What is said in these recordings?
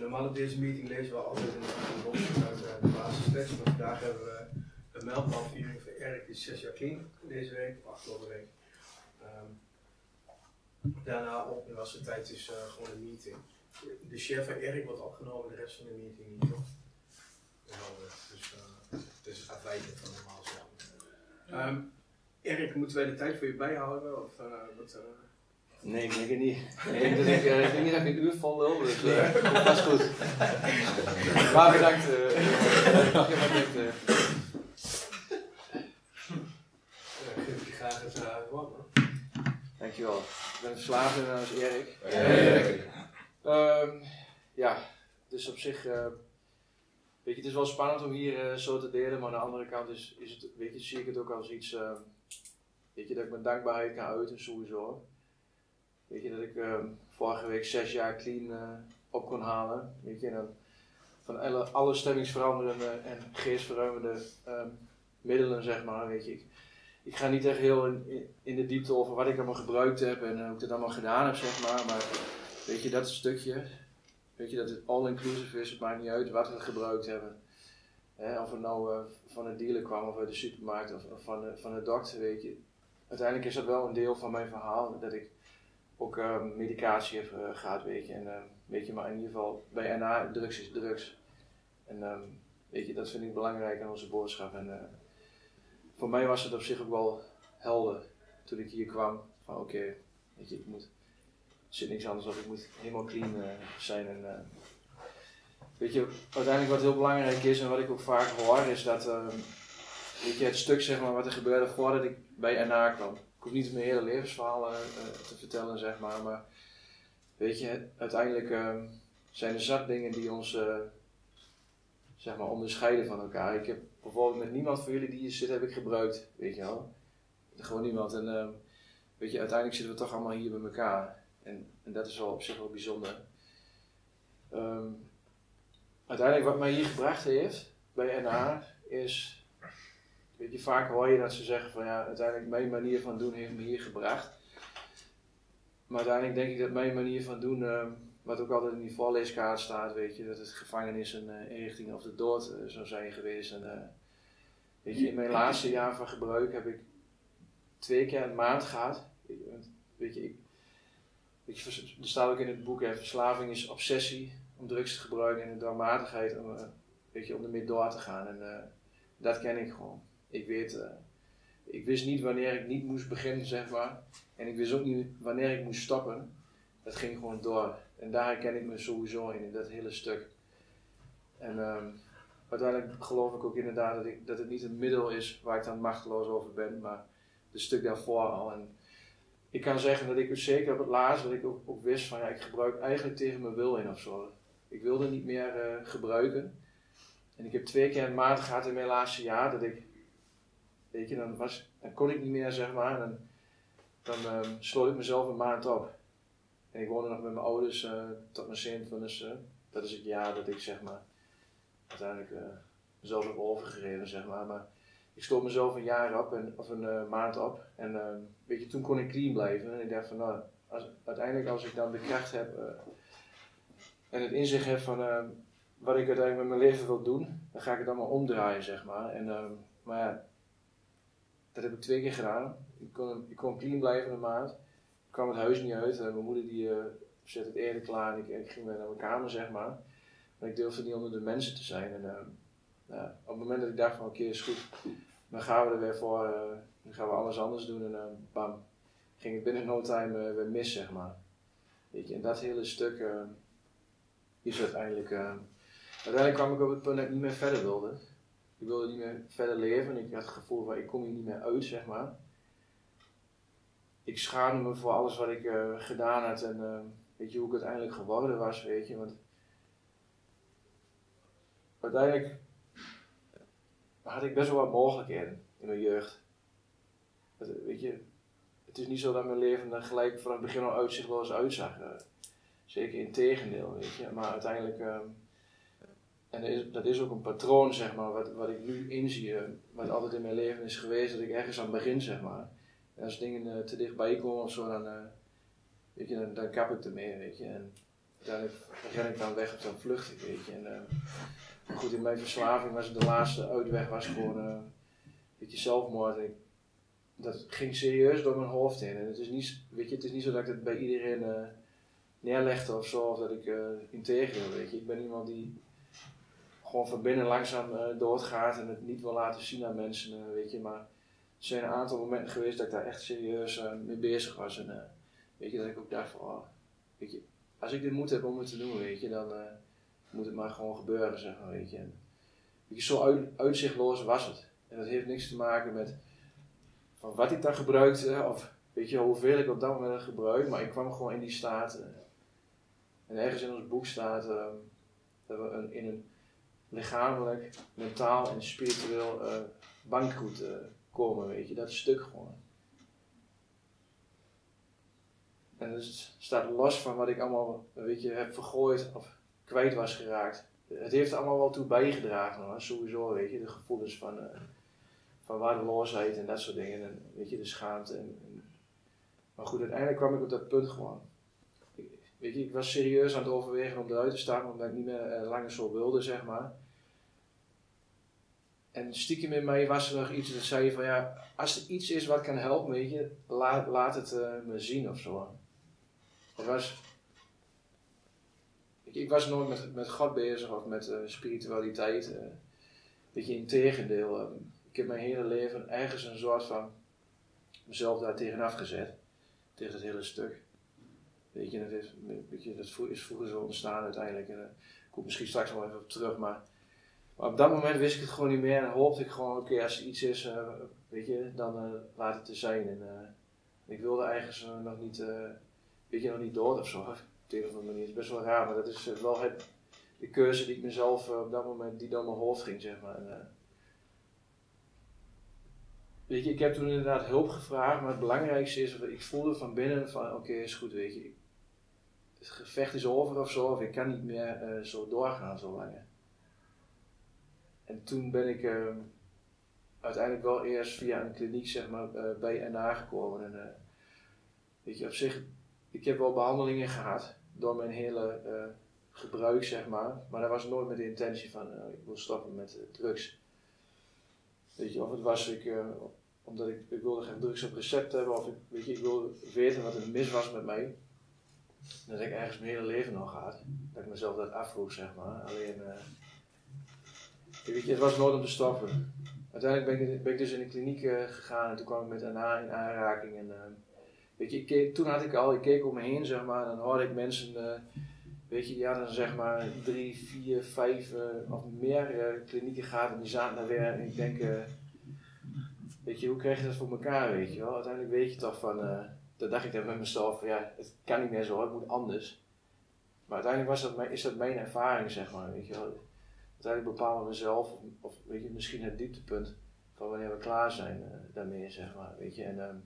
normaal op deze meeting lezen we altijd een, een uit de basistekst, maar vandaag hebben we een mijlpaalviering voor Erik, die is 6 jaar clean deze week, of afgelopen week. Um, daarna op universiteit is uh, gewoon een meeting. De chef van Erik wordt opgenomen, de rest van de meeting niet, toch? Dus uh, het is afwijkend van normaal. Um, Erik, moeten wij de tijd voor je bijhouden? Of, wat. Nee, ik denk het niet. Nee, ik, denk, uh, ik denk niet dat ik een uur vol wil, dus uh, dat is goed. maar bedankt. Uh, denkt. Uh... Geef je graag het uh, woord. Dankjewel. Ik ben verslaafd en dat is Erik. Hey. Um, ja, dus op zich. Uh, weet je, het is wel spannend om hier uh, zo te delen, maar aan de andere kant is, is het, weet je, zie ik het ook als iets. Uh, weet je, dat ik mijn dankbaarheid kan uiten, sowieso. Weet je, dat ik um, vorige week zes jaar clean uh, op kon halen. Weet je, dan van alle, alle stemmingsveranderende en geestverruimende um, middelen, zeg maar. Weet je, ik, ik ga niet echt heel in, in, de diepte over wat ik allemaal gebruikt heb en hoe ik dat allemaal gedaan heb, zeg maar. Maar weet je, dat stukje, weet je, dat het all-inclusive is, het maakt niet uit wat we gebruikt hebben. Of het nou uh, van een dealer kwam of uit de supermarkt of, of van, de, van de dokter, weet je. Uiteindelijk is dat wel een deel van mijn verhaal, dat ik ook uh, medicatie uh, gehad, weet je. En uh, weet je, maar in ieder geval bij NA, drugs is drugs. En um, weet je, dat vind ik belangrijk aan onze boodschap. En voor mij was het op zich ook wel helder toen ik hier kwam. Van oké, weet je, ik moet, er zit niks anders op, ik moet helemaal clean zijn. En weet je, uiteindelijk wat heel belangrijk is en wat ik ook vaak hoor, is dat, ehm, weet je, het stuk zeg maar wat er gebeurde voordat ik bij NA kwam. Ik hoef niet mijn hele levensverhaal uh, te vertellen, zeg maar. Maar weet je, uiteindelijk uh, zijn er zat dingen die ons uh, zeg maar onderscheiden van elkaar. Ik heb bijvoorbeeld met niemand van jullie die hier zit, heb ik gebruikt, weet je wel. Gewoon niemand. En uh, weet je, uiteindelijk zitten we toch allemaal hier bij elkaar. En, en dat is wel op zich wel bijzonder. Um, uiteindelijk wat mij hier gebracht heeft bij NA is Weet je, vaak hoor je dat ze zeggen van ja, uiteindelijk mijn manier van doen heeft me hier gebracht. Maar uiteindelijk denk ik dat mijn manier van doen, uh, wat ook altijd in die voorleeskaart staat, weet je, dat het gevangenis een uh, inrichting of de dood uh, zou zijn geweest. En, weet je, in mijn laatste jaar van gebruik heb ik twee keer een maand gehad. Weet je, ik, weet je, er staat ook in het boek, hè, verslaving is obsessie om drugs te gebruiken en de dwangmatigheid om, weet je, om ermee door te gaan. En dat ken ik gewoon ik weet, uh, ik wist niet wanneer ik niet moest beginnen, zeg maar. En ik wist ook niet wanneer ik moest stoppen. Dat ging gewoon door. En daar herken ik me sowieso in, in dat hele stuk. En um, uiteindelijk geloof ik ook inderdaad dat, ik, dat het niet een middel is waar ik dan machteloos over ben, maar het stuk daarvoor al. En ik kan zeggen dat ik zeker op het laatst, dat ik ook, wist van ja, ik gebruik eigenlijk tegen mijn wil in of zo. Ik wilde niet meer uh, gebruiken. En ik heb twee keer een maand gehad in mijn laatste jaar dat ik Weet je, dan, kon ik niet meer, zeg maar. Dan, dan um, sloot ik mezelf een maand op. En ik woonde nog met mijn ouders uh, tot mijn 27e. Dat is het jaar dat ik, zeg maar, uiteindelijk uh, mezelf heb overgereden, zeg maar. Maar ik sloot mezelf een jaar op, en, of een uh, maand op. En uh, weet je, toen kon ik clean blijven. En ik dacht van, nou, als, uiteindelijk als ik dan de kracht heb en het inzicht heb van wat ik uiteindelijk met mijn leven wil doen, dan ga ik het allemaal omdraaien, zeg maar. En, maar dat heb ik twee keer gedaan. Ik kon, ik kon clean blijven een maand. Ik kwam het huis niet uit. En mijn moeder die uh, zette het eerder klaar en ik, ik, ging weer naar mijn kamer, zeg maar. Maar ik durfde niet onder de mensen te zijn. En uh, ja, op het moment dat ik dacht van oké, is goed. Dan gaan we er weer voor. Dan gaan we alles anders doen. En bam, ging het binnen no time weer mis, zeg maar. Weet je, en dat hele stuk is uiteindelijk... uiteindelijk kwam ik op het punt dat ik niet meer verder wilde ik wilde niet meer verder leven. Ik had het gevoel van ik kom hier niet meer uit, zeg maar. Ik schaamde me voor alles wat ik uh, gedaan had en uh, weet je hoe ik uiteindelijk geworden was, weet je. Want uiteindelijk had ik best wel wat mogelijkheden in mijn jeugd. Weet je, het is niet zo dat mijn leven er gelijk vanaf het begin al uitzichtloos uitzag. Uh, zeker in tegendeel, weet je. Maar uiteindelijk ehm, en dat is, dat is ook een patroon, zeg maar, wat, wat ik nu inzie, eh, wat altijd in mijn leven is geweest, dat ik ergens aan begin, zeg maar. En als dingen uh, te dichtbij komen of zo, dan, uh, weet je, dan, dan kap ik ermee, weet je. En uiteindelijk ren ik dan weg of dan vlucht ik, weet je. En, goed, in mijn verslaving was de laatste uitweg was gewoon uh, een beetje zelfmoord. Dat ging serieus door mijn hoofd heen. En het is niet, weet je, het is niet zo dat ik het bij iedereen neerlegde of zo, of dat ik uh, weet je. Ik ben iemand die gewoon van binnen langzaam uh, doodgaat en het niet wil laten zien aan mensen, weet je. Maar er zijn een aantal momenten geweest dat ik daar echt serieus mee bezig was. En weet je, dat ik ook dacht van, oh, weet je, als ik dit moet heb om het te doen, weet je, dan moet het maar gewoon gebeuren, zeg maar, weet je. En, weet je zo uit, uitzichtloos was het. En dat heeft niks te maken met van wat ik dan gebruikte, of weet je hoeveel ik op dat moment gebruik, maar ik kwam gewoon in die staat. En ergens in ons boek staat uh, dat we een, in een lichamelijk, mentaal en spiritueel uh, bankroet uh, komen, weet je, dat stuk gewoon. En dus het staat los van wat ik allemaal, weet je, heb vergooid of kwijt was geraakt. Het heeft allemaal wel toe bijgedragen, hoor. sowieso, weet je, de gevoelens van van waardeloosheid en dat soort dingen. En weet je, de schaamte. En, maar goed, uiteindelijk kwam ik op dat punt gewoon. weet je, ik was serieus aan het overwegen om eruit te staan, omdat ik niet meer uh, langer zo wilde, zeg maar. En stiekem in mij was er nog iets dat zei van ja, als er iets is wat kan helpen, weet je, laat, laat het uh, me zien of zo. Het was, ik, ik was nooit met, met God bezig of met uh, spiritualiteit. weet je, in tegendeel. Um, ik heb mijn hele leven ergens een soort van mezelf daar tegenaf gezet. Tegen het hele stuk. Weet je, dat is, weet dat is vroeger zo ontstaan uiteindelijk. En, uh, ik kom misschien straks nog even op terug, maar, maar, op dat moment wist ik het gewoon niet meer en hoopte ik gewoon, oké, als er iets is, uh, weet je, dan uh, laat het er zijn. En ik wilde eigenlijk nog niet, weet je, nog niet dood of zo. Op de een manier. Het is best wel raar, maar dat is wel het, de keuze die ik mezelf op dat moment, die door mijn hoofd ging, zeg maar. En, Weet je, ik heb toen inderdaad hulp gevraagd, maar het belangrijkste is, ik voelde van binnen van oké, is goed, weet je, het gevecht is over of zo, of ik kan niet meer zo doorgaan zo lang. En toen ben ik uh, uiteindelijk wel eerst via een kliniek zeg maar, uh, bij NA gekomen. En, weet je, op zich, ik heb wel behandelingen gehad door mijn hele gebruik, zeg maar, maar dat was nooit met de intentie van ik wil stoppen met drugs. Weet je, of het was ik omdat ik, ik wilde geen drugs op recept hebben of ik, weet je, ik wilde weten wat er mis was met mij. Dat ik ergens mijn hele leven nog gehad. Dat ik mezelf dat afvroeg, zeg maar. Alleen, weet je, het was nooit om te stoppen. Uiteindelijk ben ik, dus in de kliniek uh, gegaan en toen kwam ik met Anna in aanraking. En, uh, weet je, toen had ik al, ik keek om me heen, zeg maar, en dan hoorde ik mensen, weet je, die hadden zeg maar drie, vier, vijf of meer klinieken gehad en die zaten daar weer. En ik denk, weet je, hoe krijg je dat voor elkaar, weet je wel? Uiteindelijk weet je toch van, dat dacht ik dan met mezelf, ja, het kan niet meer zo, het moet anders. Maar uiteindelijk was dat, is dat mijn ervaring, zeg maar, weet je wel. Uiteindelijk bepalen we zelf, of weet je, misschien het dieptepunt van wanneer we klaar zijn uh, daarmee, zeg maar, weet je. En um,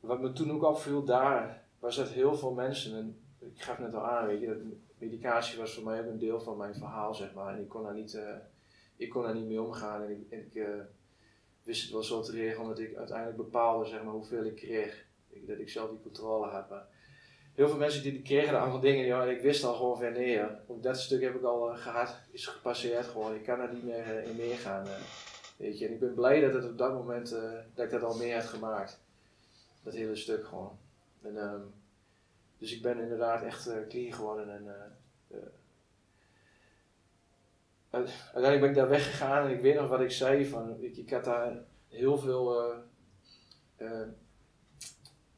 wat me toen ook opviel daar, was dat heel veel mensen, en ik gaf net al aan, weet je, medicatie was voor mij ook een deel van mijn verhaal, zeg maar. En ik kon daar niet, uh, ik kon daar niet mee omgaan en ik, ik wist het wel zo te regelen dat ik uiteindelijk bepaalde zeg maar, hoeveel ik kreeg. Dat ik zelf die controle had. Maar heel veel mensen kregen de andere dingen, ja, ik wist al gewoon van nee, dat stuk heb ik al uh, gehad, is gepasseerd gewoon. Ik kan er niet meer uh, in meegaan. Uh, weet je. En ik ben blij dat het op dat moment, dat ik dat al meer heb gemaakt. Dat hele stuk gewoon. En, um, dus ik ben inderdaad echt clean geworden en uiteindelijk ben ik daar weggegaan en ik weet nog wat ik zei. Van, ik, ik had daar heel veel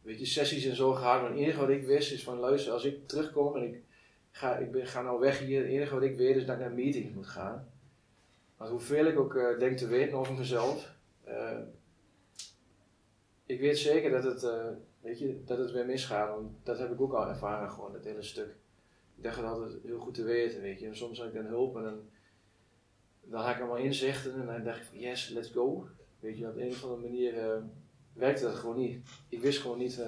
weet je, sessies en zo gehad. Maar het enige wat ik wist is van luister, als ik terugkom en ik ga, ik ben, ga nou weg hier. Het enige wat ik weet is dat ik naar meetings moet gaan. Want hoeveel ik ook uh, denk te weten over mezelf. ik weet zeker dat het, weet je, dat het weer misgaat. Want dat heb ik ook al ervaren gewoon, dat hele stuk. Ik dacht het altijd heel goed te weten, weet je. En soms had ik dan hulp en dan dan ik allemaal inzichten en dan dacht ik yes, let's go. Weet je, op een of andere manier werkte dat gewoon niet. Ik wist gewoon niet uh,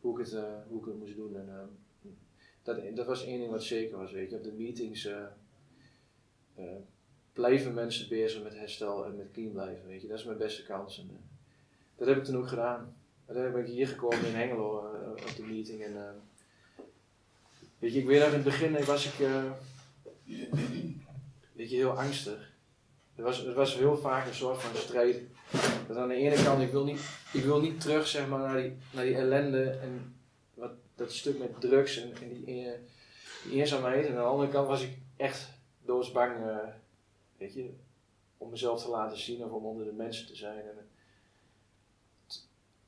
hoe, ik het, uh, hoe ik het moest doen. En, dat, dat was één ding wat zeker was, weet je. Op de meetings blijven mensen bezig met herstel en met clean blijven, weet je. Dat is mijn beste kans. En, dat heb ik toen ook gedaan. Uiteindelijk ben ik hier gekomen in Hengelo op de meeting en Weet je, ik weet dat in het begin was ik, weet je, heel angstig. Het was, het was heel vaak een soort van strijd. Dat aan de ene kant, ik wil niet, ik wil niet terug zeg maar, naar, die, naar die ellende en wat, dat stuk met drugs en, en die, die, eenzaamheid. En aan de andere kant was ik echt doodsbang, uh, weet je, om mezelf te laten zien of om onder de mensen te zijn. En,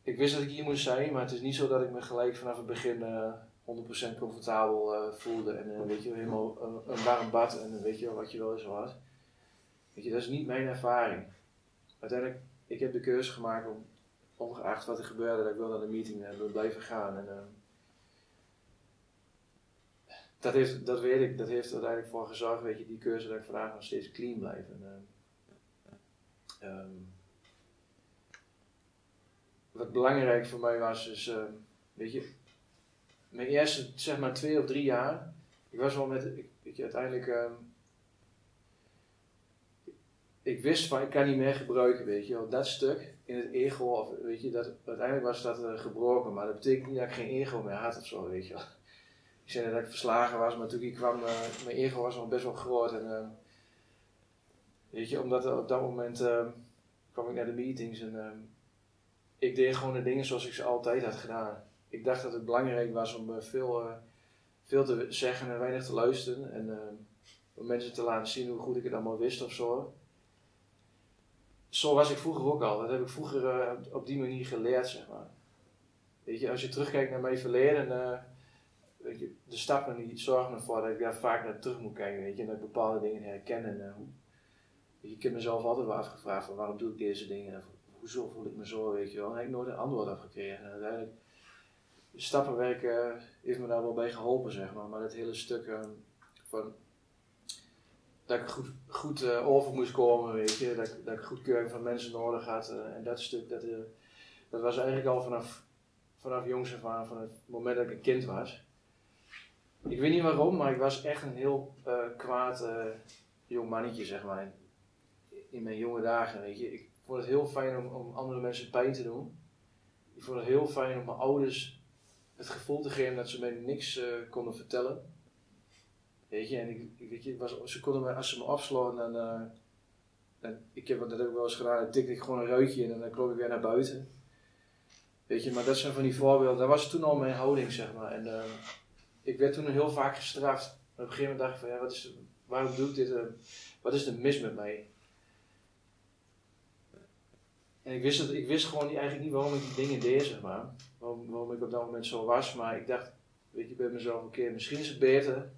ik wist dat ik hier moest zijn, maar het is niet zo dat ik me gelijk vanaf het begin uh, eh, 100% comfortabel voelde. En weet je, helemaal een warm bad en weet je wat je wel eens had. Weet je, dat is niet mijn ervaring. Uiteindelijk, ik heb de keuze gemaakt om, ongeacht wat er gebeurde, dat ik wel naar de meeting wil blijven gaan. En, dat, heeft, dat weet ik, dat heeft uiteindelijk voor gezorgd, weet je, die keuze dat ik vandaag nog steeds clean blijf. En, um, wat belangrijk voor mij was, is, weet je, mijn eerste zeg maar twee of drie jaar, ik was wel met, ik, weet je, uiteindelijk, ik wist van ik kan niet meer gebruiken, weet je wel, dat stuk in het ego, of weet je, dat, uiteindelijk was dat uh, gebroken, maar dat betekent niet dat ik geen ego meer had of zo, weet je wel. Ik zei dat ik verslagen was, maar toen ik kwam, uh, mijn ego was nog best wel groot en ehm, weet je, omdat op dat moment kwam ik naar de meetings en ik deed gewoon de dingen zoals ik ze altijd had gedaan. Ik dacht dat het belangrijk was om eh, veel, veel te zeggen en weinig te luisteren. En om mensen te laten zien hoe goed ik het allemaal wist of zo. Zo was ik vroeger ook al. Dat heb ik vroeger op die manier geleerd, zeg maar. Weet je, als je terugkijkt naar mijn verleden, weet je, de stappen die zorgen ervoor dat ik daar vaak naar terug moet kijken, weet je, en dat ik bepaalde dingen herken. En, weet je, ik heb mezelf altijd wel afgevraagd van waarom doe ik deze dingen hoezo voel ik me zo, weet je wel. En heb ik nooit een antwoord op gekregen. En uiteindelijk, stappenwerk heeft me daar wel bij geholpen, zeg maar. Maar dat hele stuk uh, van, dat ik goed, goed uh, over moest komen, weet je. Dat, dat ik goedkeuring van mensen nodig had. en dat stuk, dat, dat was eigenlijk al vanaf, vanaf jongs af aan, van het moment dat ik een kind was. Ik weet niet waarom, maar ik was echt een heel kwaad jong mannetje, zeg maar. In mijn jonge dagen, weet je. Ik, vond het heel fijn om, om andere mensen pijn te doen. Ik vond het heel fijn om mijn ouders het gevoel te geven dat ze mij niks konden vertellen. Weet je, en ik, weet je, was, ze konden me, als ze me afsloten, dan, dan ik heb, dat heb ik wel eens gedaan, dan tikte ik gewoon een ruitje en dan klop ik weer naar buiten. Weet je, maar dat zijn van die voorbeelden, dat was toen al mijn houding, zeg maar. En uh, ik werd toen heel vaak gestraft. Maar op een gegeven moment dacht ik van, ja, wat is, waarom doe ik dit? wat is er mis met mij? En ik wist, het, ik wist gewoon niet, eigenlijk niet waarom ik die dingen deed, zeg maar. Waarom, waarom ik op dat moment zo was. Maar ik dacht, weet je, bij mezelf een keer, misschien is het beter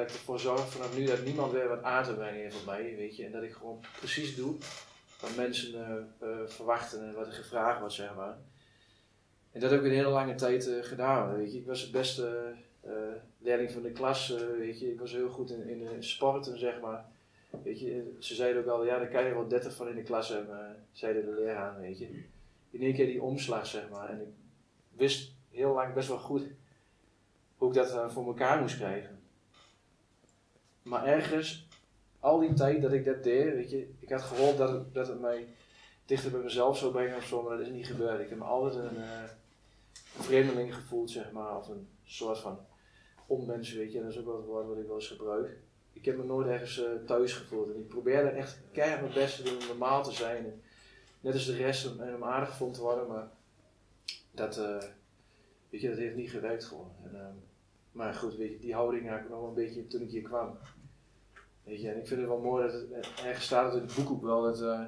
dat ik ervoor zorg vanaf nu dat niemand weer wat brengen heeft op mij, weet je. En dat ik gewoon precies doe wat mensen uh, uh, verwachten en wat er gevraagd wordt, zeg maar. En dat heb ik een hele lange tijd uh, gedaan, weet je. Ik was het beste leerling van de klas, weet je. Ik was heel goed in, in sporten, zeg maar. Weet je, ze zeiden ook al, ja, daar kan je wel 30 van in de klas hebben, zeiden de leraar, weet je. In één keer die omslag, zeg maar. En ik wist heel lang best wel goed hoe ik dat voor elkaar moest krijgen. Maar ergens, al die tijd dat ik dat deed, weet je, ik had gehoopt dat het, dat mij dichter bij mezelf zou brengen of zo, maar dat is niet gebeurd. Ik heb me altijd een, uh, vreemdeling gevoeld, zeg maar, of een soort van onmens, weet je. Dat is ook wel het woord wat ik wel eens gebruik ik heb me nooit ergens uh, thuis gevoeld. En ik probeerde echt keihard mijn best te doen om normaal te zijn. En net als de rest en om aardig gevonden te worden, maar dat, uh, weet je, dat heeft niet gewerkt gewoon. En, uh, maar goed, weet je, die houding had ik nog een beetje toen ik hier kwam. Weet je, en ik vind het wel mooi dat het ergens staat in het boek ook wel dat uh,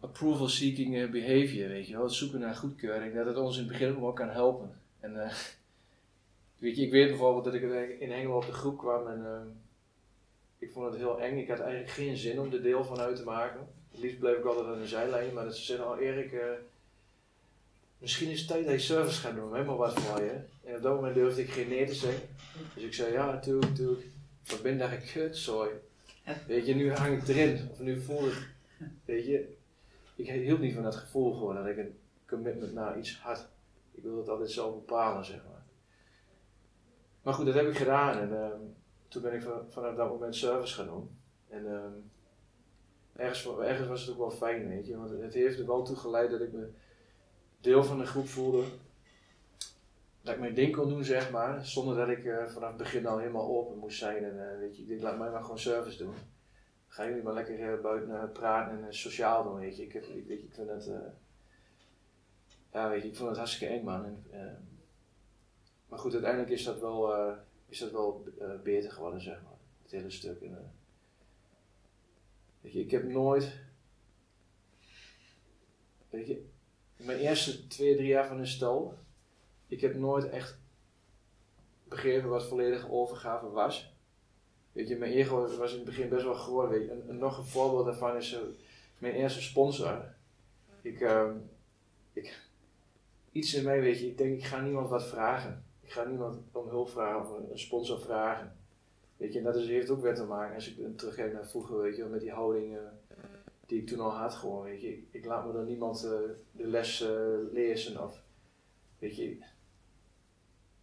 approval seeking behavior, weet je wel, het zoeken naar goedkeuring, dat het ons in het begin ook wel kan helpen. En Weet je, ik weet bijvoorbeeld dat ik in Hengelo op de groep kwam en ik vond het heel eng. Ik had eigenlijk geen zin om er deel van uit te maken. Het liefst bleef ik altijd aan de zijlijn, maar dat ze zeiden al, oh, Erik, misschien is het tijd dat je service gaat doen, helemaal wat voor je. En op dat moment durfde ik geen nee te zeggen. Dus ik zei, ja, natuurlijk, natuurlijk. Wat ben dacht ik, kut, sorry. Weet je, nu hang ik erin. Of nu voel ik, weet je, ik hield niet van dat gevoel gewoon dat ik een commitment naar iets had. Ik wilde het altijd zelf bepalen, zeg maar. Maar goed, dat heb ik gedaan en uh, toen ben ik van, vanaf dat moment service gaan doen. En uh, ergens, ergens was het ook wel fijn, weet je, want het heeft er wel toe geleid dat ik me deel van een groep voelde. dat ik mijn ding kon doen, zeg maar, zonder dat ik uh, vanaf het begin al helemaal open moest zijn. En uh, weet je, ik denk, laat mij maar gewoon service doen. Ga jullie maar lekker uh, buiten praten en sociaal doen, weet je. Ik, heb, weet ik vind het, ja, weet je, ik vond het hartstikke eng, man. Maar goed, uiteindelijk is dat wel, is dat wel beter geworden, zeg maar, het hele stuk. Weet je, ik heb nooit, weet je, mijn eerste twee, drie jaar van een stal, ik heb nooit echt begrepen wat volledige overgave was. Weet je, mijn ego was in het begin best wel groot. Weet je. En, nog een voorbeeld daarvan is uh, mijn eerste sponsor. Ik, uh, ik, iets in mij, weet je, ik denk ik ga niemand wat vragen. Ik ga niemand om hulp vragen of een sponsor vragen. Weet je, en dat is, heeft ook weer te maken, als ik terug naar vroeger, weet je, met die houding die ik toen al had gewoon, weet je. Ik, ik laat me door niemand uh, de les uh, lezen of, weet je,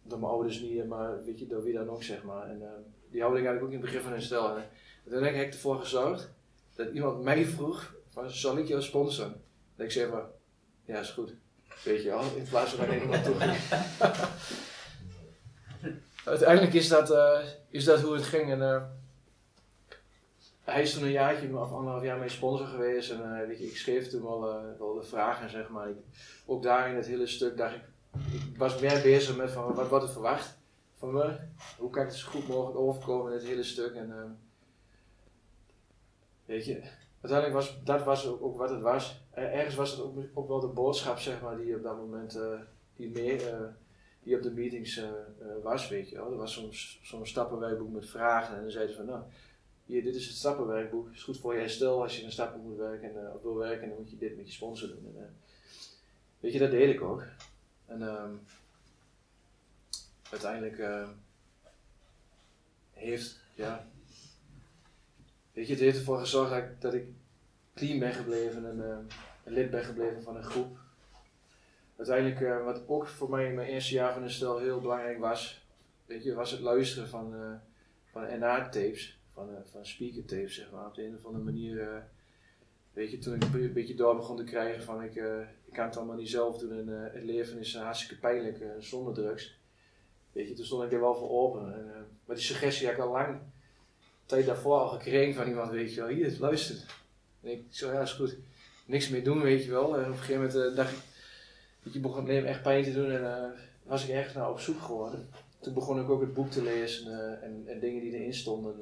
door mijn ouders niet, maar weet je, door wie dan ook, zeg maar. En uh, die houding had ik ook in het begin van hun stel. En toen heb ik ervoor gezorgd dat iemand mij vroeg, van, zal ik jou sponsoren? Dat ik zei van, ja is goed. Weet je wel, in plaats van dat ik iemand toe. Uiteindelijk is dat, is dat hoe het ging. En, hij is toen een jaartje of anderhalf jaar mijn sponsor geweest. En uh, weet je, ik schreef toen wel, wel de vragen, zeg maar. Ook daar in het hele stuk dacht ik, ik was meer bezig met van wat wordt er verwacht van me. Hoe kan ik het zo goed mogelijk overkomen in het hele stuk. En, uh, weet je, uiteindelijk was dat was ook, wat het was. Ergens was het ook, wel de boodschap zeg maar, die op dat moment uh, die, meer, uh, die op de meetings was. Weet je. Er was soms zo'n stappenwerkboek met vragen en dan zeiden ze van nou, dit is het stappenwerkboek. Het is goed voor je herstel als je een stappen moet werken en, of wil werken, dan moet je dit met je sponsor doen. En, weet je, dat deed ik ook. En um, uiteindelijk uh, heeft, ja, weet je, het heeft ervoor gezorgd dat ik, clean ben gebleven en uh, lid ben gebleven van een groep. Uiteindelijk, uh, wat ook voor mij in mijn eerste jaar van de stel heel belangrijk was, weet je, was het luisteren van, van NA-tapes, van, van speaker-tapes, zeg maar. Op de een of andere manier, weet je, toen ik een beetje door begon te krijgen van ik ik kan het allemaal niet zelf doen en uh, het leven is hartstikke pijnlijk uh, zonder drugs. Weet je, toen stond ik er wel voor open. En, uh, maar die suggestie heb ik al lang, tijd daarvoor al gekregen van iemand, weet je wel, hier, luister. En ik zo, ja, is goed. Niks meer doen, weet je wel. En op een gegeven moment dacht ik, dat je begon het echt pijn te doen en was ik ergens naar op zoek geworden. Toen begon ik ook het boek te lezen en, en, dingen die erin stonden.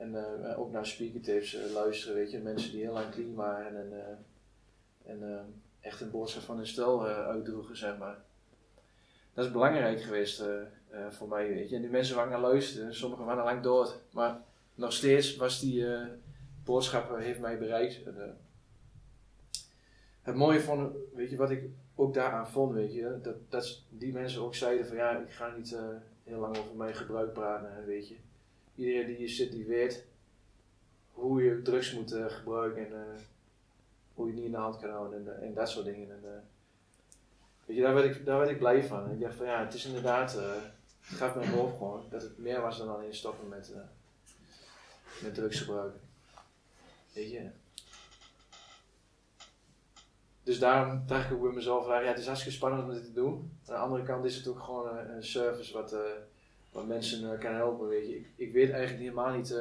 En ook naar speakertapes luisteren, weet je, mensen die heel lang clean waren. En, en echt een boodschap van hun stel uitdroegen, zeg maar. Dat is belangrijk geweest voor mij, weet je. En die mensen waren naar luisteren, sommigen waren lang dood. Maar nog steeds was die boodschap, heeft mij bereikt. Het mooie van, weet je, wat ik ook daaraan vond, weet je, dat, dat die mensen ook zeiden van ja, ik ga niet heel lang over mijn gebruik praten, weet je. Iedereen die die weet hoe je drugs moet gebruiken en hoe je het niet in de hand kan houden en, en dat soort dingen. En, weet je, daar werd, ik, daar werd ik blij van. Ik dacht van ja, het is inderdaad, het gaat me hoofd gewoon, dat het meer was dan alleen stoppen met, met drugs gebruiken. Weet je. Dus daarom dacht ik bij mezelf, ja, het is hartstikke spannend om dit te doen. Aan de andere kant is het ook gewoon een service wat, wat mensen kan helpen. Weet je. Ik, ik weet eigenlijk helemaal niet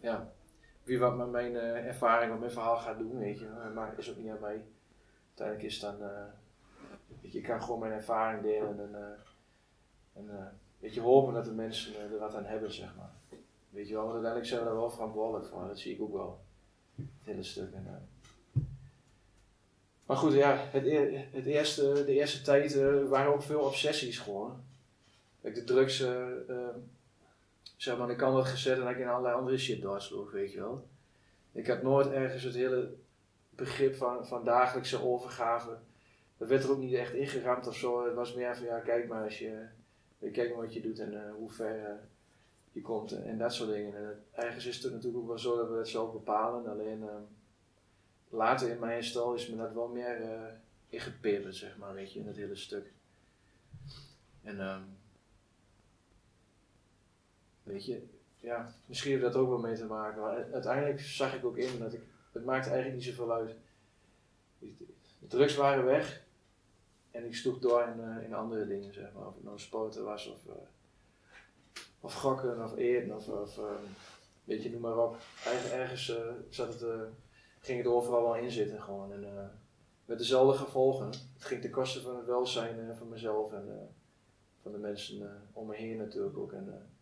ja, wie wat met mijn uh, ervaring of mijn verhaal gaat doen, weet je. Maar is ook niet aan mij. Uiteindelijk is dan, weet je, ik kan gewoon mijn ervaring delen en, en weet je, hopen dat de mensen er wat aan hebben, zeg maar. Weet je wel, want uiteindelijk zijn we daar wel verantwoordelijk voor, dat zie ik ook wel. Het hele stuk. Maar goed, ja, het, het eerste, de eerste tijd waren ook veel obsessies gewoon. De drugs zeg maar, ik kan wat gezet en dat ik in allerlei andere shit doorsloeg, weet je wel. Ik had nooit ergens het hele begrip van, van dagelijkse overgave. Dat werd er ook niet echt ingeramd of zo. Het was meer van, ja, kijk maar als je, kijk maar wat je doet en uh, hoe ver uh, je komt en, dat soort dingen. En ergens is het natuurlijk ook wel zo dat we het zelf bepalen. Alleen uh, later in mijn herstel is me dat wel meer uh, ingepepperd, zeg maar, weet je, in het hele stuk. En um, Weet je, ja, misschien heeft dat ook wel mee te maken. Maar uiteindelijk zag ik ook in dat ik, het maakte eigenlijk niet zoveel uit. De drugs waren weg. en ik sloeg door in, eh, in andere dingen, zeg maar. Of het nou sporten was of, uh, of gokken of eten of, of weet je, noem maar op. Ergens, ergens zat het, ging het overal wel in zitten gewoon. En, met dezelfde gevolgen. Het ging ten koste van het welzijn van mezelf en van de mensen om me heen natuurlijk ook. En,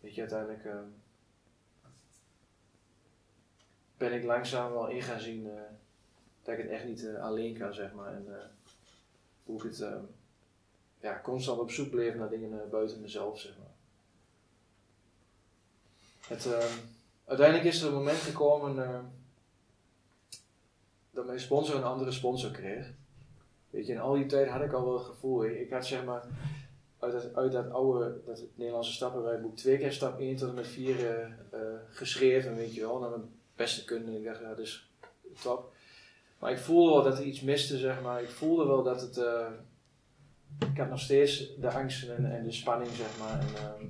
weet je, uiteindelijk ben ik langzaam wel in gaan zien dat ik het echt niet uh, alleen kan, zeg maar. En uh, hoe ik het uh, ja, constant op zoek bleef naar dingen buiten mezelf, zeg maar. Het, uiteindelijk is er een moment gekomen dat mijn sponsor een andere sponsor kreeg. Weet je, in al die tijd had ik al wel het gevoel, ik had zeg maar uit dat, uit dat oude, dat Nederlandse stappenwijboek, twee keer stap 1 tot en met 4 geschreven, weet je wel, naar mijn beste kunnen. Ik dacht, ja, dus top. Maar ik voelde wel dat er iets miste, zeg maar. Ik voelde wel dat het. Uh, ik had nog steeds de angst en, en de spanning, zeg maar. En, uh,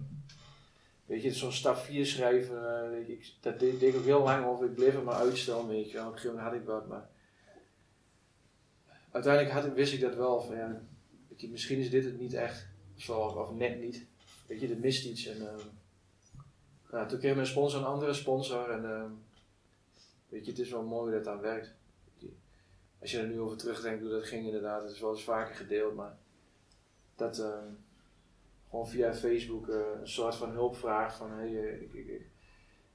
weet je, zo'n stap 4 schrijven, ik, dat deed, ik ook heel lang over. Ik bleef het maar uitstellen, weet je. Op gegeven moment had ik wat, maar. Uiteindelijk had, wist ik dat wel. Van, ja, je, misschien is dit het niet echt, zo, of net niet. Weet je, er mist iets. En, nou, toen kreeg mijn sponsor een andere sponsor. En weet je, het is wel mooi dat dat werkt als je er nu over terugdenkt hoe dat ging inderdaad, het is wel eens vaker gedeeld, maar dat uh, gewoon via Facebook uh, een soort van hulpvraag van hey, uh, ik, ik,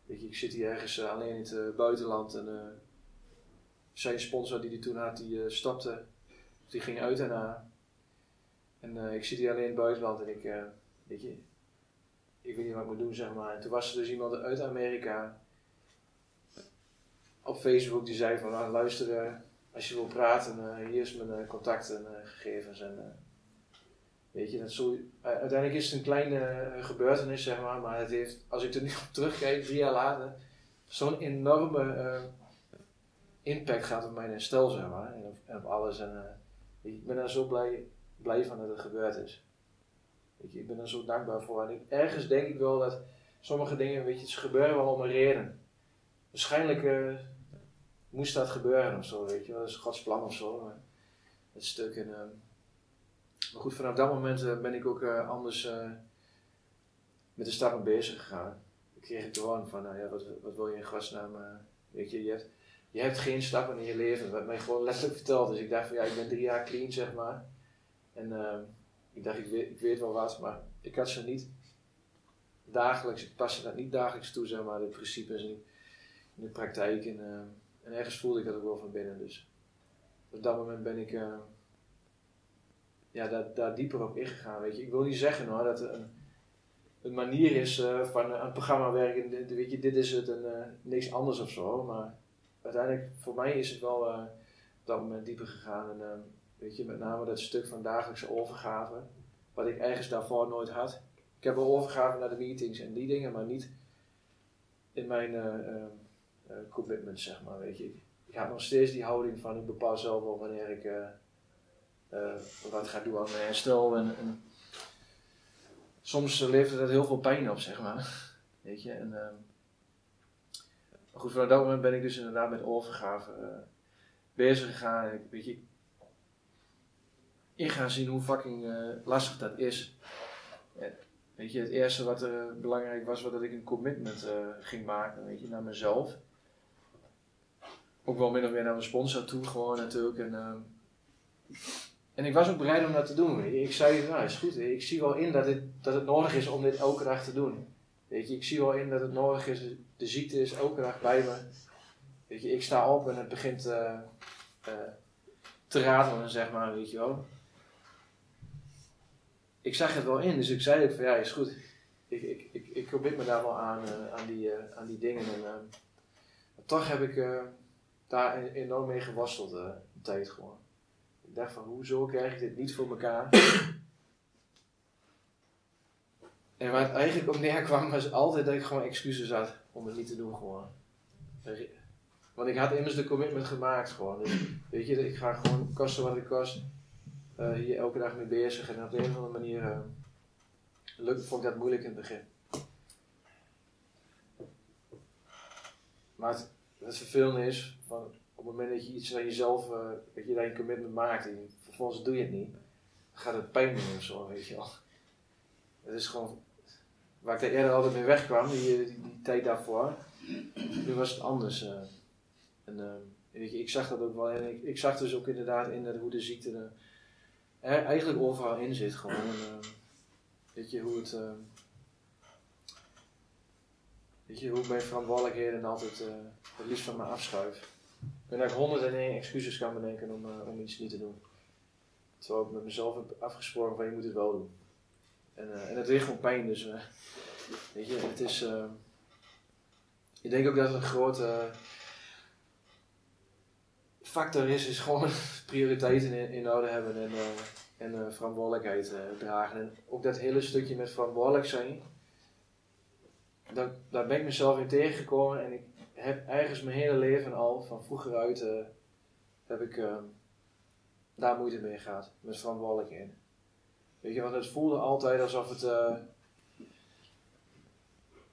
weet je, ik zit hier ergens eh, alleen in het buitenland en zijn sponsor die die toen had, die stapte, die ging uit daarna. En ik zit hier alleen in het buitenland en ik, weet je, ik weet niet wat ik moet doen zeg maar. En toen was er dus iemand uit Amerika op Facebook die zei van nou, luister als je wil praten, hier is mijn contactgegevens. en, weet je, dat zo, uiteindelijk is het een kleine gebeurtenis, zeg maar, maar het heeft, als ik er nu op terugkijk, drie jaar later, zo'n enorme impact gaat op mijn herstel, zeg maar, en op, en op alles. En ik ben daar zo blij, blij van dat het gebeurd is. Weet je, ik ben er zo dankbaar voor. En ik, ergens denk ik wel dat sommige dingen, weet je, ze gebeuren wel om een reden. Waarschijnlijk moest dat gebeuren of zo, weet je. Dat is Gods plan of zo. Maar het stuk. En, uh, maar goed, vanaf dat moment uh, ben ik ook anders met de stappen bezig gegaan. Ik kreeg het gewoon van, nou ja, wat, wat wil je in godsnaam, weet je, je hebt, je hebt geen stappen in je leven, wat mij gewoon letterlijk verteld. Dus ik dacht van, ja, ik ben drie jaar clean, zeg maar. En ehm, ik dacht, ik weet, ik weet wel wat, maar ik had ze niet dagelijks, ik paste dat niet dagelijks toe, zeg maar, de principes in, in de praktijk. En, ehm, en ergens voelde ik dat ook wel van binnen. Dus op dat moment ben ik uh, ja, daar, daar dieper op ingegaan. Weet je. Ik wil niet zeggen hoor, dat het een, een manier is uh, van een programma werken. Weet je, dit is het en niks anders of zo. Maar uiteindelijk, voor mij is het wel op dat moment dieper gegaan. En weet je, met name dat stuk van dagelijkse overgave. Wat ik ergens daarvoor nooit had. Ik heb wel overgave naar de meetings en die dingen, maar niet in mijn uh, commitment, zeg maar. Weet je. Ik heb nog steeds die houding van ik bepaal zelf wel wanneer ik wat ga doen aan mijn herstel. En, en soms levert dat heel veel pijn op, zeg maar. Weet je. En, ehm, goed, vanaf dat moment ben ik dus inderdaad met overgave bezig gegaan. Weet je, in gaan zien hoe fucking lastig dat is. weet je, het eerste wat er belangrijk was, was dat ik een commitment ging maken, weet je, naar mezelf ook wel min of meer naar mijn sponsor toe, gewoon natuurlijk. En, uh, en ik was ook bereid om dat te doen. Ik zei, nou is goed, ik zie wel in dat het, dat het nodig is om dit elke dag te doen. Weet je, ik zie wel in dat het nodig is, de ziekte is elke dag bij me. Weet je, ik sta op en het begint te ratelen, zeg maar, weet je wel. Ik zag het wel in, dus ik zei ook van ja, is goed. Ik, ik, ik, ik probeer me daar wel aan, uh, aan, die, aan die dingen. En, ehm, toch heb ik daar enorm mee geworsteld uh, een tijd gewoon. Ik dacht van, hoezo krijg ik dit niet voor elkaar? en waar het eigenlijk op neerkwam, was altijd dat ik gewoon excuses had om het niet te doen gewoon. Want ik had immers de commitment gemaakt gewoon. Dus, weet je, ik ga gewoon kosten wat ik kost. Uh, hier elke dag mee bezig. En op de een of andere manier uh, lukt, vond ik dat moeilijk in het begin. Maar het, het vervelende is, van, op het moment dat je iets aan jezelf, uh, dat je daar een commitment maakt en vervolgens doe je het niet, gaat het pijn doen of zo, weet je wel. Het is gewoon, waar ik er eerder altijd mee wegkwam, die, die, die tijd daarvoor, nu was het anders. En, weet je, ik zag dat ook wel, en ik, ik zag dus ook inderdaad in hoe de ziekte eigenlijk overal in zit gewoon. En, uh, weet je, hoe het, weet je, hoe ik mijn verantwoordelijkheden altijd het liefst van me afschuif. Ik ben eigenlijk honderd en één excuses kan bedenken om, uh, om iets niet te doen. Terwijl ik met mezelf heb afgesproken van je moet het wel doen. En, uh, en het deed gewoon pijn, dus uh, weet je, het is. ik denk ook dat het een grote factor is, is gewoon prioriteiten in, in hebben en, en verantwoordelijkheid dragen. En ook dat hele stukje met verantwoordelijk zijn, daar, daar ben ik mezelf in tegengekomen en ik heb ergens mijn hele leven al, van vroeger uit, uh, heb ik uh, daar moeite mee gehad. Met verantwoordelijkheden. Weet je, want het voelde altijd alsof het. Uh,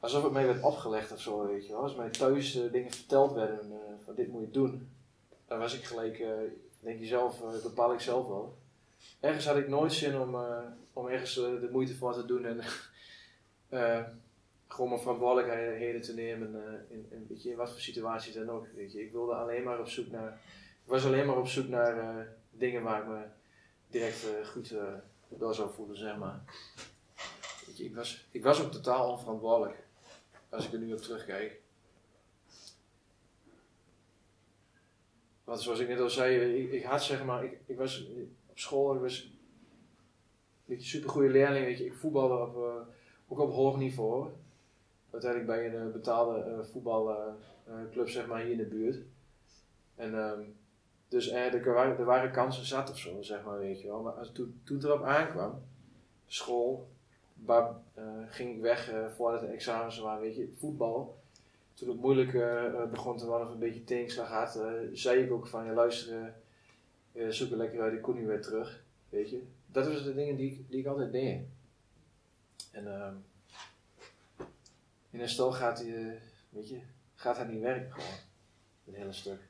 alsof het mij werd opgelegd of zo, weet je. Als mij thuis dingen verteld werden van dit moet je doen. Dan was ik gelijk, denk je zelf, bepaal ik zelf wel. Ergens had ik nooit zin om, om ergens de moeite voor te doen en gewoon mijn verantwoordelijkheden te nemen uh, in, in, in wat voor situaties dan ook. Weet je. Ik wilde alleen maar op zoek naar, ik was alleen maar op zoek naar uh, dingen waar ik me direct uh, goed door zou voelen, zeg maar. Weet je, ik, was, ik was ook totaal onverantwoordelijk, als ik er nu op terugkijk. Want zoals ik net al zei, ik, ik had zeg maar, ik, ik was op school, ik was een super goede leerling, weet je, ik voetbalde op, ook op hoog niveau uiteindelijk bij een eh, betaalde voetbalclub zeg maar, hier in de buurt. En um, dus er, waren, er waren kansen zat of zo, zeg maar, weet je wel. Maar als, toen, toen het erop aankwam, school, waar, ging ik weg voordat de examens waren, weet je, voetbal. Toen het moeilijk uh, begon te worden of een beetje tegenslag had, zei ik ook van, ja luister, zoek er lekker uit, ik kon weer terug, weet je. Dat waren de dingen die, die ik altijd deed. En um, in een stel gaat, eh, weet je, gaat het niet werken gewoon. Een hele stuk.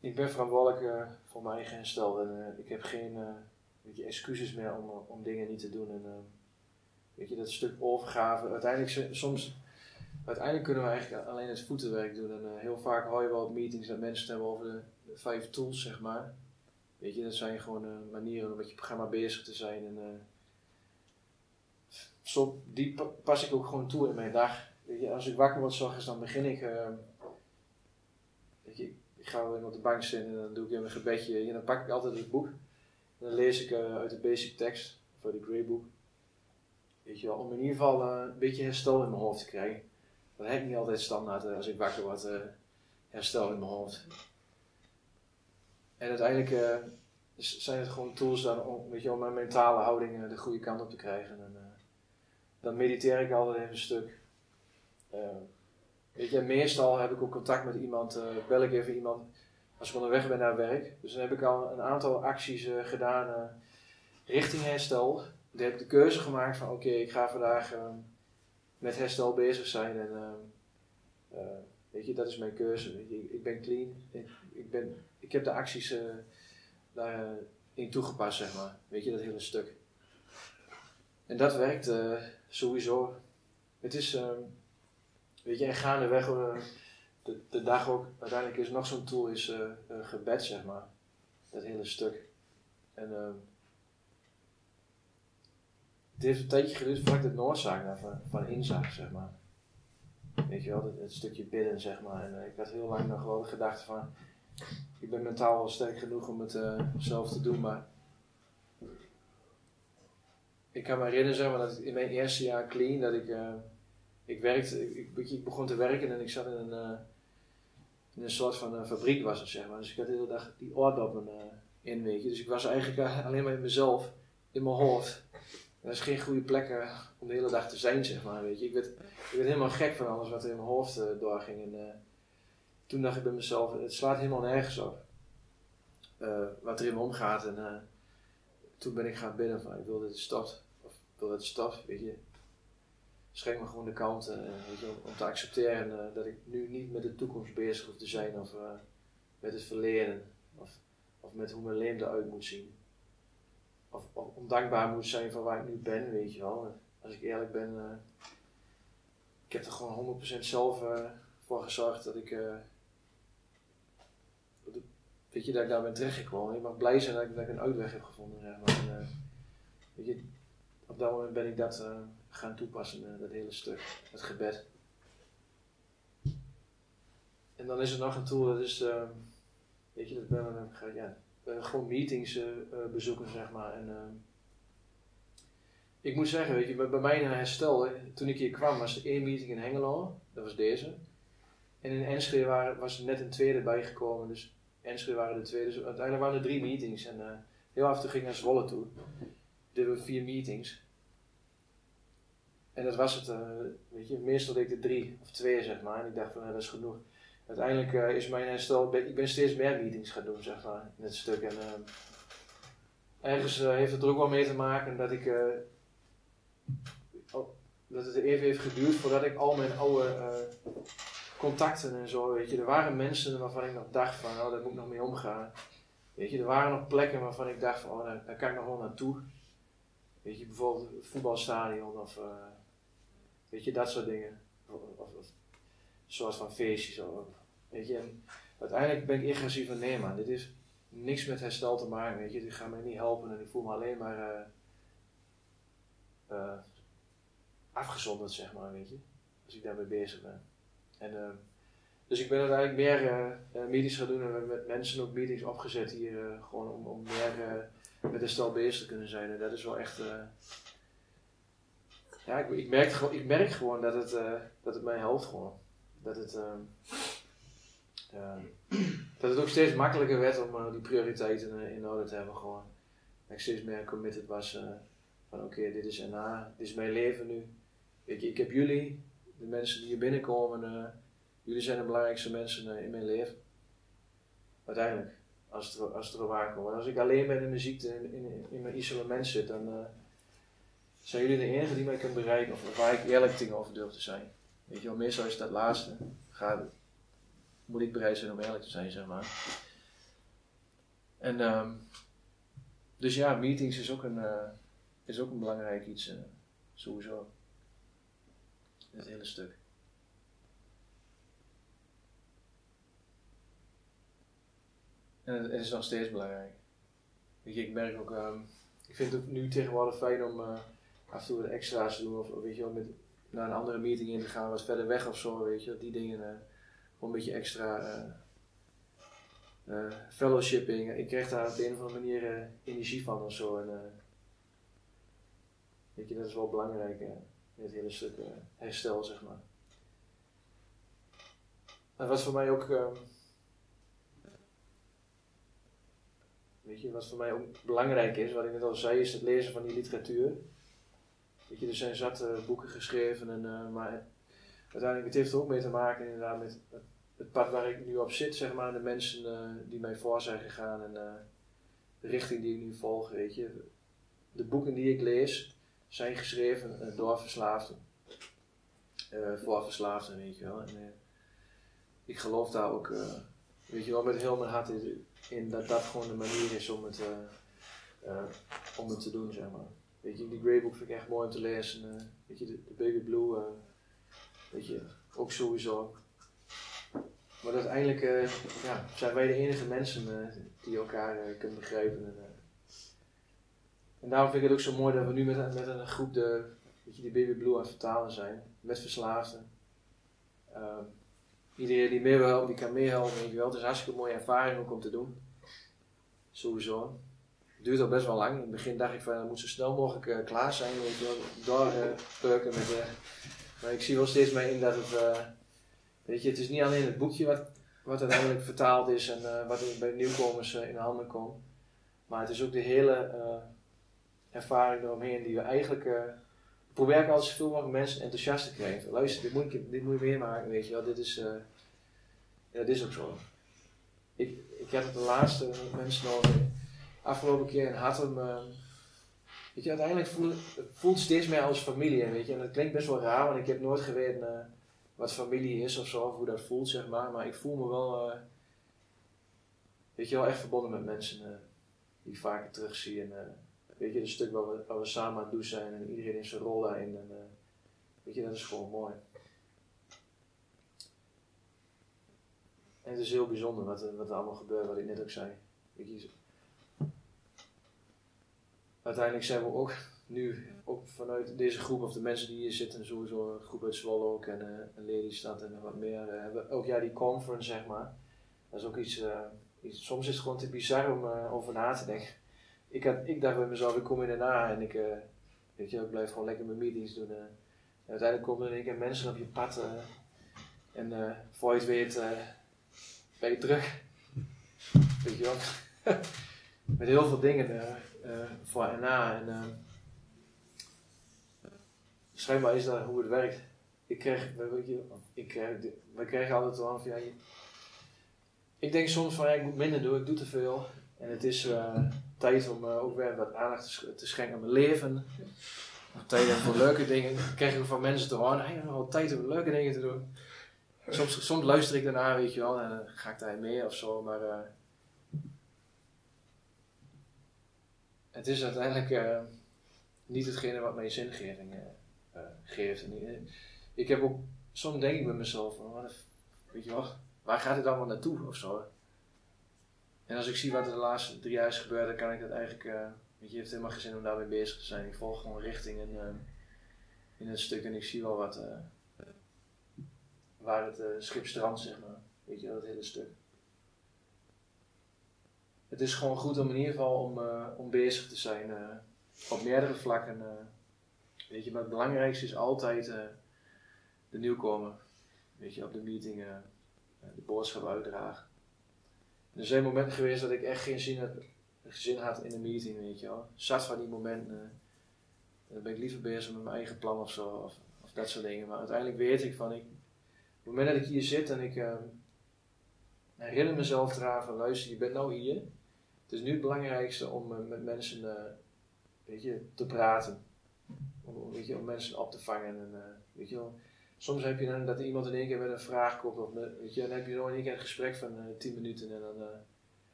Ik ben verantwoordelijk uh, voor mijn eigen herstel en ik heb geen weet je, excuses meer om, om dingen niet te doen. En, weet je, dat stuk overgave. Uiteindelijk, soms, uiteindelijk kunnen we eigenlijk alleen het voetenwerk doen. En heel vaak hoor je wel op meetings dat mensen hebben over de, vijf tools, zeg maar. Weet je, dat zijn gewoon manieren om met je programma bezig te zijn. En, zo, die pas ik ook gewoon toe in mijn dag. Weet je, als ik wakker word s'ochtends, dan begin ik. Uh, weet je, ik ga wel op de bank zitten en dan doe ik even een gebedje. En dan pak ik altijd het boek. En dan lees ik uh, uit de basic tekst, voor de greybook. Om in ieder geval uh, een beetje herstel in mijn hoofd te krijgen. Dat heb ik niet altijd standaard als ik wakker word, herstel in mijn hoofd. En uiteindelijk zijn het gewoon tools dan om, mijn mentale houding de goede kant op te krijgen. En, dan mediteer ik altijd even een stuk. Uh, weet je, meestal heb ik ook contact met iemand, bel ik even iemand als ik onderweg ben naar werk. Dus dan heb ik al een aantal acties gedaan richting herstel. Dan heb de keuze gemaakt van oké, ik ga vandaag met herstel bezig zijn. En weet je, dat is mijn keuze. Je, ik, ik ben clean. Ik, ik, ben, ik heb de acties daarin toegepast, zeg maar. Weet je, dat hele stuk. En dat werkt sowieso. Het is, uh, weet je, en gaandeweg uh, de, de dag ook, uiteindelijk is nog zo'n tool, is uh, gebed, zeg maar. Dat hele stuk. En uh, het heeft een tijdje geduurd voordat ik de daarvan van inzag, zeg maar. Weet je wel, het, stukje bidden, zeg maar. En ik had heel lang nog wel gedacht van, ik ben mentaal wel sterk genoeg om het zelf te doen, maar ik kan me herinneren zeg maar, dat in mijn eerste jaar clean, dat ik, uh, ik werkte, ik, begon te werken en ik zat in een, in een soort van fabriek was zeg maar. Dus ik had de hele dag die oordoppen in, weet je. Dus ik was eigenlijk alleen maar in mezelf, in mijn hoofd. Dat is geen goede plek om de hele dag te zijn, zeg maar, weet je. Ik werd, ik werd helemaal gek van alles wat er in mijn hoofd doorging. En toen dacht ik bij mezelf, het slaat helemaal nergens op. wat er in me omgaat en toen ben ik gaan bidden van, ik wil dit stopt door het staf, weet je, schenk me gewoon de kant weet je, om, te accepteren dat ik nu niet met de toekomst bezig hoef te zijn of, met het verleden. Of, of met hoe mijn leven eruit moet zien. Of, ondankbaar moet zijn voor waar ik nu ben, weet je wel. Als ik eerlijk ben, uh, ik heb er gewoon 100% zelf uh, voor gezorgd dat ik, uh, weet je, dat ik daar ben terechtgekomen. Ik mag blij zijn dat ik, dat een uitweg heb gevonden, zeg maar. En, weet je, op dat moment ben ik dat gaan toepassen, dat hele stuk, het gebed. En dan is er nog een tool, dat is, weet je, dat ben ik, ja, gewoon meetings uh, bezoeken, zeg maar. En, ehm, ik moet zeggen, weet je, bij mij in herstel, toen ik hier kwam, was er één meeting in Hengelo, dat was deze. En in Enschede waren, was er net een tweede bijgekomen, dus Enschede waren de tweede. Dus uiteindelijk waren er drie meetings en heel af en toe ging ik naar Zwolle toe. Deden we vier meetings. En dat was het, weet je, meestal deed ik er drie of twee, zeg maar. En ik dacht van, nou, dat is genoeg uiteindelijk uh, is mijn herstel, ik ben steeds meer meetings gaan doen, zeg maar, in stuk. En uh, ergens uh, heeft het er ook wel mee te maken dat ik, dat het even heeft geduurd voordat ik al mijn oude contacten en zo, weet je, er waren mensen waarvan ik nog dacht van, oh, daar moet ik nog mee omgaan. Weet je, er waren nog plekken waarvan ik dacht van, oh, daar, daar kan ik nog wel naartoe. Weet je, bijvoorbeeld het voetbalstadion of, weet je, dat soort dingen. Of, of, een soort van feestje zo. Weet je, en uiteindelijk ben ik gaan zien van nee man, dit is niks met herstel te maken, weet je, dit gaat mij niet helpen en ik voel me alleen maar uh, afgezonderd, zeg maar, weet je, als ik daarmee bezig ben. En, uh, dus ik ben uiteindelijk meer meetings gaan doen en we met mensen ook meetings opgezet hier, gewoon om, om meer met herstel bezig te kunnen zijn. En dat is wel echt, ja, ik, ik, merk, ik merk gewoon dat het, dat het mij helpt gewoon dat het, uh, uh, dat het ook steeds makkelijker werd om uh, die prioriteiten eh, in orde te hebben. Gewoon. Dat ik steeds meer committed was eh, van oké, dit is NA, dit is mijn leven nu. Je, ik heb jullie, de mensen die hier binnenkomen, jullie zijn de belangrijkste mensen in mijn leven. Uiteindelijk, als het, als het erop aankomt. Als ik alleen ben in mijn ziekte, in, in, in mijn isolement zit, dan zijn jullie de enige die mij kunnen bereiken of waar ik eerlijk tegenover durf te zijn. Weet je wel, meestal is dat laatste. Ga, moet ik bereid zijn om eerlijk te zijn, zeg maar. En um, dus ja, meetings is ook een, uh, is ook een belangrijk iets, uh, sowieso. Het hele stuk. En het, is nog steeds belangrijk. Weet je, ik merk ook, um, ik vind het ook nu tegenwoordig fijn om uh, af en toe wat extra's te doen. Of weet je wel, met, naar een andere meeting in te gaan, wat verder weg of zo, weet je, die dingen. Gewoon een beetje extra uh, fellowshipping. Ik kreeg daar op de een of andere manier energie van of zo. Weet je, dat is wel belangrijk in het hele stuk herstel, zeg maar. En wat voor mij ook. Ehm, weet je, wat voor mij ook belangrijk is, wat ik net al zei, is het lezen van die literatuur. Weet je, er zijn zat boeken geschreven, en, maar uiteindelijk het heeft er ook mee te maken inderdaad met het, pad waar ik nu op zit, zeg maar, de mensen uh, die mij voor zijn gegaan en uh, de richting die ik nu volg, weet je. De boeken die ik lees zijn geschreven door verslaafden. voor verslaafden, weet je wel. En, ik geloof daar ook, weet je wel, met heel mijn hart in, dat dat gewoon de manier is om het, om het te doen, zeg maar. Weet je, die Greybook vind ik echt mooi om te lezen. Weet je, de, de Baby Blue, weet je, ook sowieso. Maar uiteindelijk uh, ja, zijn wij de enige mensen die elkaar kunnen begrijpen. En, en, daarom vind ik het ook zo mooi dat we nu met, met een groep de, weet je, die Baby Blue aan het vertalen zijn. Met verslaafden. Ehm, iedereen die mee wil, die kan meehelpen, wel. Het is een hartstikke mooie ervaring ook om te doen. Sowieso duurt al best wel lang. In het begin dacht ik van, het moet zo snel mogelijk klaar zijn, je wel, met, maar ik zie wel steeds meer in dat het, uh, weet je, het is niet alleen het boekje wat, wat uiteindelijk vertaald is en wat bij nieuwkomers in handen komt, maar het is ook de hele ervaring eromheen die we eigenlijk, probeer ik altijd zoveel mensen enthousiast te krijgen. Luister, dit moet, ik, dit moet je meemaken, weet je wel, dit is, ja, dit is ook zo. Ik, ik had het de laatste mensen nog afgelopen keer in Hattem. Weet je, uiteindelijk voelt het steeds meer als familie. Weet je, en dat klinkt best wel raar, want ik heb nooit geweten uh, wat familie is of zo, of hoe dat voelt, zeg maar. Maar ik voel me wel. Uh, weet je wel, echt verbonden met mensen eh, die ik vaker terugzie. En eh, weet je, een stuk waar we, we samen aan het doen zijn en iedereen heeft zijn rol daarin. En, eh, weet je, dat is gewoon mooi. En het is heel bijzonder wat, wat er allemaal gebeurt, wat ik net ook zei. Weet je, uiteindelijk zijn we ook nu, ook vanuit deze groep, of de mensen die hier zitten, sowieso een groep uit Zwolle ook en, uh, en Lelystad en wat meer, uh, hebben elk jaar die conference, zeg maar. Dat is ook iets, uh, iets soms is het gewoon te bizar om over na te denken. Ik, had, ik dacht bij mezelf, ik kom in daarna en ik, weet je, ik blijf gewoon lekker mijn meetings doen. En uiteindelijk komen er in één keer mensen op je pad en voor je het weet ben je terug. Weet je wel? Met heel veel dingen voor en na. En, uh, schijnbaar is dat hoe het werkt. Ik je, ik krijg, we krijgen altijd wel van ja, ik denk soms van ja, ik moet minder doen, ik doe te veel. En het is uh, tijd om ook weer wat aandacht te, schenken aan mijn leven. Tijd voor leuke dingen. Ik krijg ook van mensen te horen, hey, wel tijd om leuke dingen te doen. Soms, soms luister ik daarna, weet je wel, en dan ga ik daar mee of zo, maar het is uiteindelijk uh, niet hetgene wat mij zingeving uh, geeft. En, ik heb ook, soms denk ik bij mezelf, van, weet je wel, waar gaat het allemaal naartoe of zo. En als ik zie wat er de laatste drie jaar is gebeurd, dan kan ik dat eigenlijk, weet je, heeft helemaal geen zin om daarmee bezig te zijn. Ik volg gewoon richting in, het stuk en ik zie wel wat waar het schip strandt, zeg maar. Weet je, dat hele stuk. Het is gewoon goed om in ieder geval om, uh, om bezig te zijn uh, op meerdere vlakken. weet je, maar het belangrijkste is altijd de nieuwkomer. Weet je, op de meeting de boodschap uitdragen. En er zijn momenten geweest dat ik echt geen zin had, zin had in de meeting, weet je wel. Zat van die momenten. dan ben ik liever bezig met mijn eigen plan of zo, of, of dat soort dingen. Maar uiteindelijk weet ik van, ik, op het moment dat ik hier zit en ik uh, herinner mezelf eraan van luister, je bent nou hier. Het is nu het belangrijkste om uh, met mensen uh, weet je, te praten. Om, weet je, om mensen op te vangen. En, weet je soms heb je dan dat iemand in één keer met een vraag komt. Of weet je, dan heb je nog in één keer een gesprek van 10 minuten. En dan,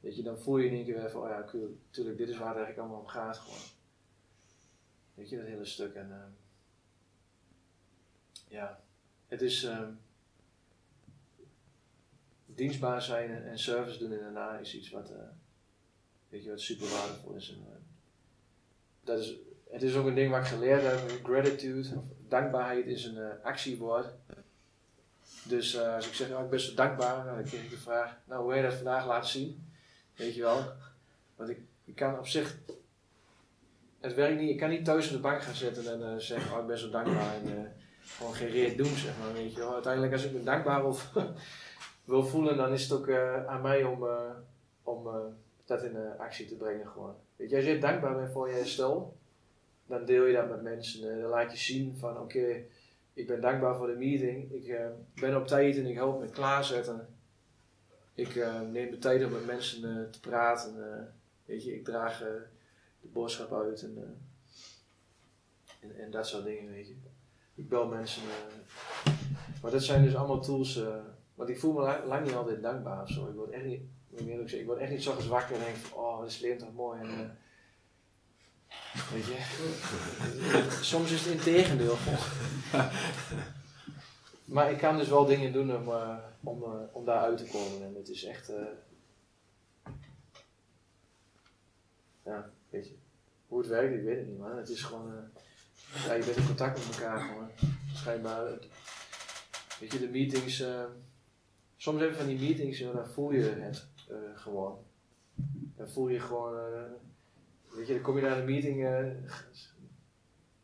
weet je, dan voel je in één keer weer van, oh ja, natuurlijk, dit is waar het eigenlijk allemaal om gaat. Gewoon. Weet je, dat hele stuk. En ja, het is dienstbaar zijn en, service doen en daarna is iets wat, weet je, wat super waardevol is. En, uh, dat is. Het is ook een ding wat ik geleerd heb. Gratitude, dankbaarheid is een uh, actiewoord. Dus als ik zeg, oh, ik ben zo dankbaar, dan krijg ik de vraag, nou hoe wil je dat vandaag laten zien? Weet je wel? Want ik, ik kan op zich, het werkt niet, ik kan niet thuis op de bank gaan zitten en zeggen, oh ik ben zo dankbaar en gewoon geen doen, zeg maar. Weet je wel? Uiteindelijk als ik me dankbaar wil wil voelen, dan is het ook uh, aan mij om, uh, om uh, dat in actie te brengen gewoon. Weet je, als je dankbaar bent voor je herstel, dan deel je dat met mensen. dan laat je zien van oké, ik ben dankbaar voor de meeting, ik ben op tijd en ik help me klaarzetten. Ik neem de tijd om met mensen te praten. weet je, ik draag de boodschap uit en, en, en, dat soort dingen, weet je. Ik bel mensen. maar dat zijn dus allemaal tools want ik voel me lang, lang niet altijd dankbaar of zo. Ik word echt niet, ik, zeggen, ik word echt niet zo wakker en denk van, oh, dat is leven toch mooi. En, uh, weet je, soms is het in tegendeel. maar ik kan dus wel dingen doen om, uh, om, uh, om daar uit te komen. En het is echt, ja, weet je, hoe het werkt, ik weet het niet, man. Het is gewoon, ja, je bent in contact met elkaar gewoon. Schijnbaar, weet je, de meetings soms heb je van die meetings, en dan voel je het uh, gewoon. Dan voel je gewoon, uh, weet je, dan kom je naar een meeting, uh,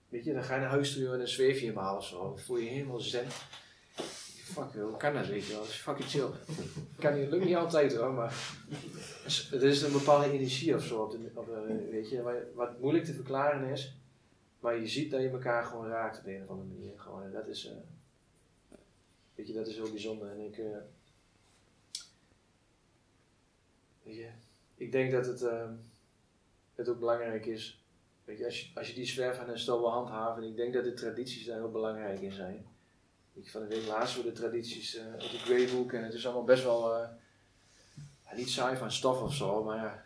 weet je, dan ga je naar huis toe en dan zweef je hem of zo. Dan voel je helemaal zen. Fuck, hoe kan dat, weet je wel? Dat is fucking chill. Kan niet, lukt niet altijd hoor, maar het is een bepaalde energie of zo, op weet je, wat, wat moeilijk te verklaren is. Maar je ziet dat je elkaar gewoon raakt op een of andere manier. Gewoon, en dat is, weet je, dat is heel bijzonder. En ik, je, ik denk dat het, uh, het ook belangrijk is. Weet je, als, je, als je die zwerf en herstel wil handhaven, ik denk dat de tradities daar heel belangrijk in zijn. Ik van de week voor de tradities uh, uit de Grey Book en het is allemaal best wel. Uh, niet saai van stof of zo, maar ja,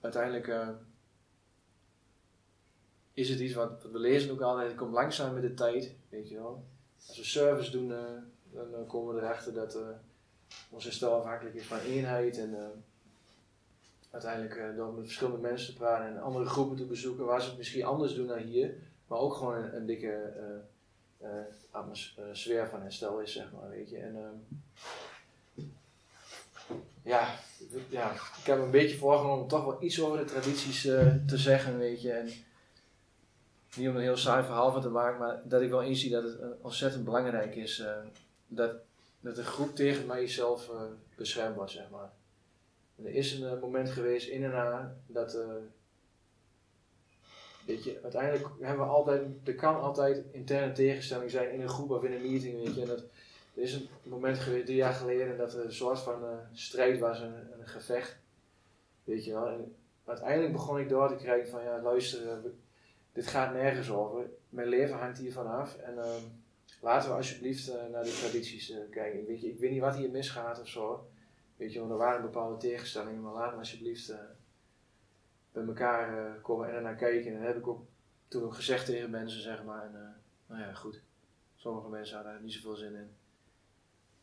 uiteindelijk uh, is het iets wat, we lezen ook altijd, het komt langzaam met de tijd, weet je wel. Als we service doen, dan komen we erachter dat ons herstel afhankelijk is van eenheid en uiteindelijk door met verschillende mensen te praten en andere groepen te bezoeken waar ze het misschien anders doen dan hier, maar ook gewoon een, dikke sfeer van herstel is, zeg maar, weet je. En, ja, ja, ik heb een beetje voorgenomen om toch wel iets over de tradities te zeggen, weet je. En niet om een heel saai verhaal van te maken, maar dat ik wel inzie dat het ontzettend belangrijk is dat, dat de groep tegen mijzelf uh, beschermd zeg maar. Er is een moment geweest in en na dat, weet je, uiteindelijk hebben we altijd, er kan altijd interne tegenstelling zijn in een groep of in een meeting, weet je. En dat, er is een moment geweest, drie jaar geleden, dat er een soort van uh, strijd was, een, een, gevecht. Weet je wel. En uiteindelijk begon ik door te krijgen van, ja luister, dit gaat nergens over. Mijn leven hangt hiervan af. En uh, laten we alsjeblieft naar de tradities kijken. Weet je, ik weet niet wat hier misgaat of zo. Weet je, want er waren bepaalde tegenstellingen, maar laten we alsjeblieft bij elkaar komen en er naar kijken. En dat heb ik ook toen ook gezegd tegen mensen, zeg maar. En, nou ja, goed. Sommige mensen hadden er niet zoveel zin in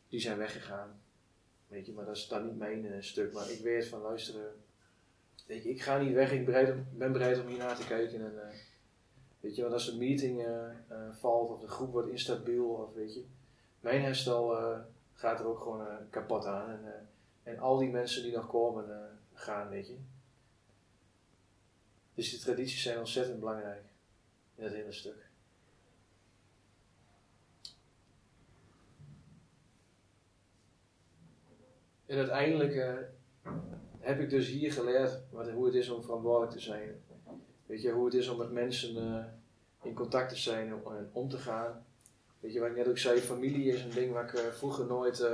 die zijn weggegaan. Weet je, maar dat is dan niet mijn uh, stuk. Maar ik weet van luisteren. Weet je, ik ga niet weg, ik ben bereid om hier naar te kijken. En, uh, weet je, want als een meeting uh, valt of de groep wordt instabiel, of weet je, mijn herstel gaat er ook gewoon kapot aan. En, en al die mensen die nog komen gaan, weet je. Dus die tradities zijn ontzettend belangrijk in dat hele stuk. En uiteindelijk uh, heb ik dus hier geleerd wat, hoe het is om verantwoordelijk te zijn. Weet je, hoe het is om met mensen uh, in contact te zijn en om te gaan. Weet je, wat ik net ook zei, familie is een ding wat ik vroeger nooit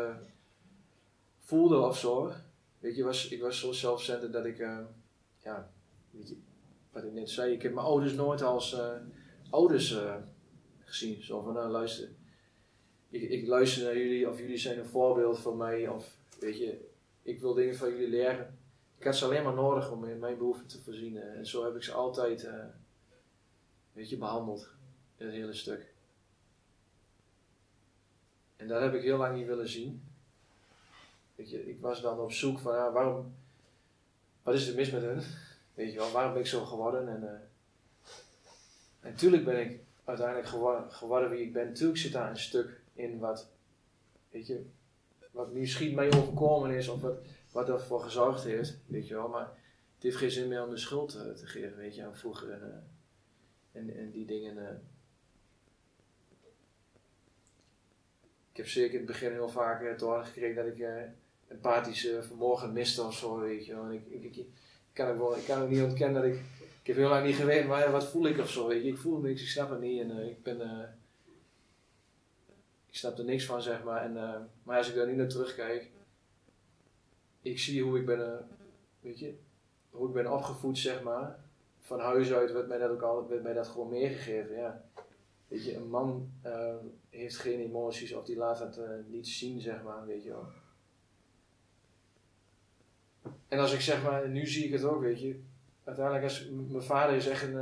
voelde of zo. Weet je, was, ik was zo zelfcentered dat ik, ja, weet je, wat ik net zei, ik heb mijn ouders nooit als ouders gezien. Zo van, nou luister, ik, ik luister naar jullie of jullie zijn een voorbeeld voor mij of Weet je, ik wil dingen van jullie leren. Ik had ze alleen maar nodig om in mijn behoeften te voorzien. En zo heb ik ze altijd, weet je, behandeld. In het hele stuk. En dat heb ik heel lang niet willen zien. Ik was dan op zoek van, ja, waarom, wat is er mis met hun? Weet je wel, waarom ben ik zo geworden? En, uh, en natuurlijk ben ik uiteindelijk geworden, wie ik ben. Natuurlijk zit daar een stuk in wat, weet je, wat misschien mij overkomen is of wat, wat ervoor gezorgd heeft, weet je wel. Maar het heeft geen zin meer om de schuld uh, te geven, weet je, aan vroeger en, uh, en, die dingen. Ik heb zeker in het begin heel vaak te horen gekregen dat ik empathisch vermogen miste of zo, weet je wel. En ik, ik, ik, kan ook wel, ik kan niet ontkennen dat ik, ik heb heel lang niet geweten, maar wat voel ik of zo, weet je. Ik voel niks, ik snap het niet en ik ben ik snap er niks van, zeg maar. En, maar als ik daar nu naar terugkijk, ik zie hoe ik ben, weet je, hoe ik ben opgevoed, zeg maar. Van huis uit werd mij dat ook altijd, werd mij dat gewoon meegegeven, ja. Weet je, een man heeft geen emoties of die laat het niet zien, zeg maar, weet je wel. En als ik zeg maar, nu zie ik het ook, weet je. Uiteindelijk, als mijn vader is echt een,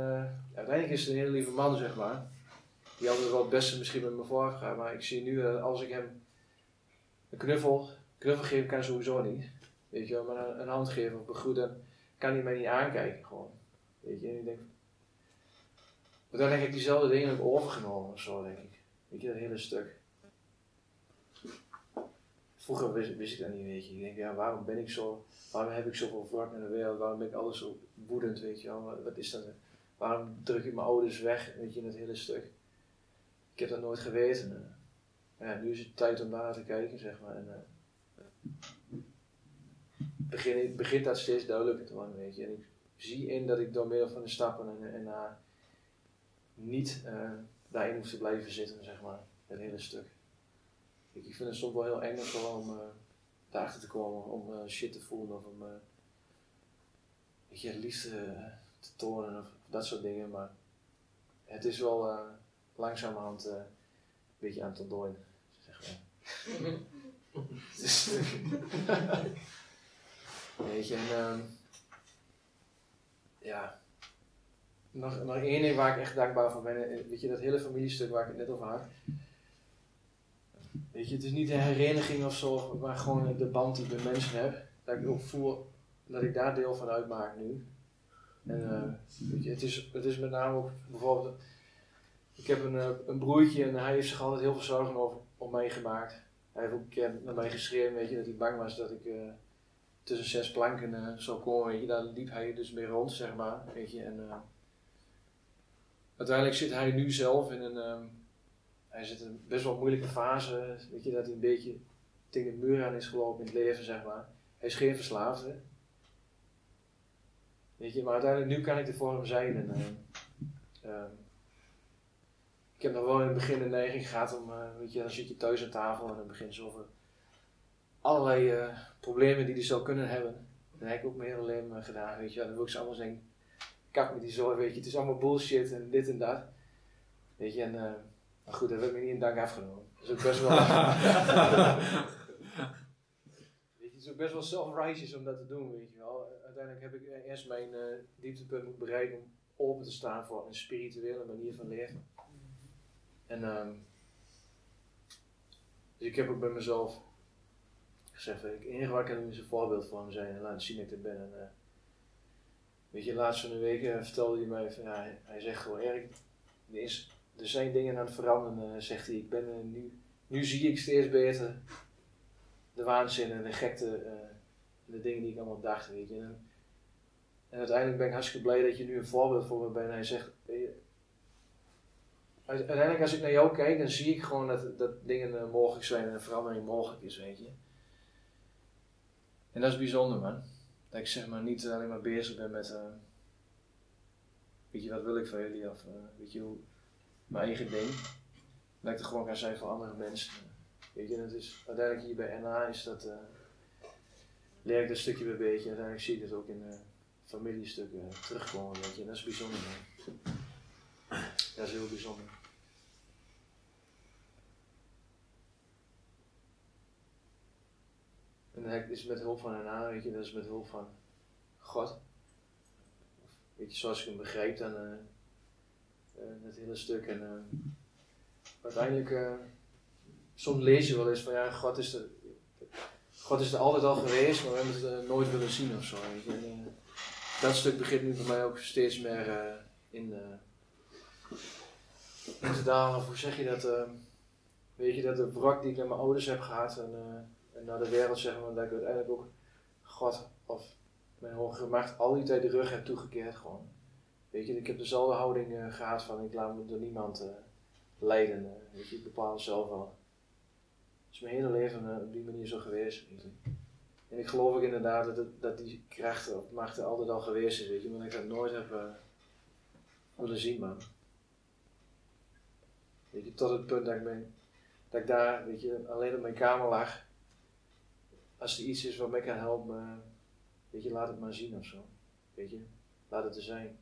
uiteindelijk is het een hele lieve man, zeg maar die hadden wel het beste misschien met me voorgegaan. Maar ik zie nu, uh, als ik hem een knuffel, knuffel geven kan sowieso niet. Weet je wel, maar een, hand geven of begroeten, kan hij mij niet aankijken gewoon. Weet je, en ik denk, maar dan denk ik diezelfde dingen overgenomen of zo, denk ik. Weet je, dat hele stuk. Vroeger wist, wist, ik dat niet, weet je. Ik denk, ja, waarom ben ik zo, waarom heb ik zoveel wrok in de wereld, waarom ben ik alles zo woedend, weet je. Wat, is dat? Waarom druk ik mijn ouders weg, weet je, in het hele stuk ik heb dat nooit geweten. ja, nu is het tijd om naar te kijken, zeg maar. En, uh, begin, begint dat steeds duidelijker te worden, weet je. En ik zie in dat ik door middel van de stappen en, en uh, niet daarin hoef te blijven zitten, zeg maar. Het hele stuk. Ik, vind het soms wel heel eng om uh, daarachter te komen, om shit te voelen of om weet je, liefde te tonen of dat soort dingen. Maar het is wel langzamerhand een beetje aan het ontdooien. Zeg maar. Weet je, en ehm, ja. Nog, nog één ding waar ik echt dankbaar voor ben. eh, Weet je, dat hele familiestuk waar ik het net over had. Weet je, het is niet een hereniging of zo, maar gewoon de band die ik met mensen heb. Dat ik ook voel dat ik daar deel van uitmaak nu. En eh, weet je, het, is, het is met name ook bijvoorbeeld. Ik heb een, eh, een broertje en hij heeft zich altijd heel veel zorgen over, om mij gemaakt. Hij heeft ook een keer naar mij geschreven, weet je, dat hij bang was dat ik eh, tussen zes planken zou komen. Weet. Daar liep hij dus mee rond, zeg maar. Weet je. En, uiteindelijk zit hij nu zelf in een. ehm, hij zit in een best wel moeilijke fase. Weet je, dat hij een beetje tegen de muur aan is gelopen in het leven, zeg maar. Hij is geen verslaafde. Weet je, maar uiteindelijk nu kan ik er voor hem zijn. Eh, ehm, ik heb nog wel in het begin de neiging gehad om, eh, weet je, dan zit je thuis aan tafel en dan begint ze over allerlei eh, problemen die hij zou kunnen hebben. Dat heb ik ook mijn hele leven gedaan, weet je. Dan wil ik ze allemaal zeggen, kak met die zorg, weet je, het is allemaal bullshit en dit en dat. Weet je, en, maar goed, dat werd me niet in dank afgenomen. Dat is ook best wel... weet je, het is ook best wel self-righteous om dat te doen, weet je wel. Uiteindelijk heb ik eh, eerst mijn eh, dieptepunt moeten bereiken om open te staan voor een spirituele manier van leven. En ehm, dus ik heb ook bij mezelf gezegd, ik, het enige wat ik kan doen is een voorbeeld voor hem zijn en laten zien dat ik er ben. En, eh, weet je, laatst van de week eh, vertelde hij mij, van, ja, hij, hij zegt gewoon, Erik, er, is, er zijn dingen aan het veranderen, eh, zegt hij. Ik ben, eh, nu, nu zie ik steeds beter de waanzin en de gekte eh, de dingen die ik allemaal dacht, weet je. En, uiteindelijk ben ik hartstikke blij dat je nu een voorbeeld voor me bent. En hij zegt, Uiteindelijk als ik naar jou kijk, dan zie ik gewoon dat, dat dingen mogelijk zijn en een verandering mogelijk is, weet je. En dat is bijzonder, man. Dat ik zeg maar niet alleen maar bezig ben met, weet je, wat wil ik van jullie, of weet je, hoe, mijn eigen ding. Dat ik er gewoon kan zijn voor andere mensen. Weet je, dat is, uiteindelijk hier bij NA is dat, eh leer ik dat stukje bij beetje. Uiteindelijk zie ik het ook in eh familiestukken terugkomen, weet je. En dat is bijzonder, man. Dat is heel bijzonder. En dat is met hulp van NA, weet je, dat is met hulp van God. Weet je, zoals ik hem begrijp dan, eh eh, het hele stuk. En eh, uiteindelijk, eh, soms lees je wel eens van ja, God is er, God is er altijd al geweest, maar we hebben het eh, nooit willen zien of zo. En, eh, dat stuk begint nu bij mij ook steeds meer eh, in, eh, te dalen. Of hoe zeg je dat? eh, weet je, dat de wrak die ik naar mijn ouders heb gehad en, eh, en naar de wereld zeg maar, dat ik uiteindelijk ook God of mijn hogere macht al die tijd de rug heb toegekeerd gewoon. Weet je, ik heb dezelfde houding eh, gehad van ik laat me door niemand eh, leiden. eh, weet je, ik bepaal zelf wel. Het is mijn hele leven op die manier zo geweest. Weet je. En ik geloof ook inderdaad dat, dat die krachten of machten altijd al geweest is, weet je, maar ik dat nooit heb willen zien, man. Weet je, tot het punt dat ik, ben, dat ik daar, weet je, alleen op mijn kamer lag. Als er iets is wat mij kan helpen, weet je, laat het maar zien of zo. Weet je, laat het er zijn.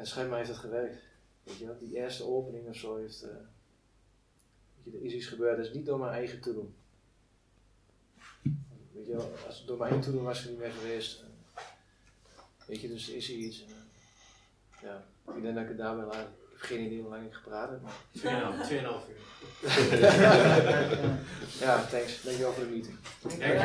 En schijnbaar heeft het gewerkt. Weet je, wel. die eerste opening of zo heeft. eh, weet je, er is iets gebeurd, dat is niet door mijn eigen te doen. Weet je wel, als het door mijn eigen te doen was, het niet meer geweest. eh. weet je, dus er is hier iets. en, eh, ja, ik denk dat ik het daarbij laat. Ik heb geen idee hoe lang ik gepraat heb. Maar... 2,5 uur. ja, thanks. Dankjewel voor de meeting. Dankjewel.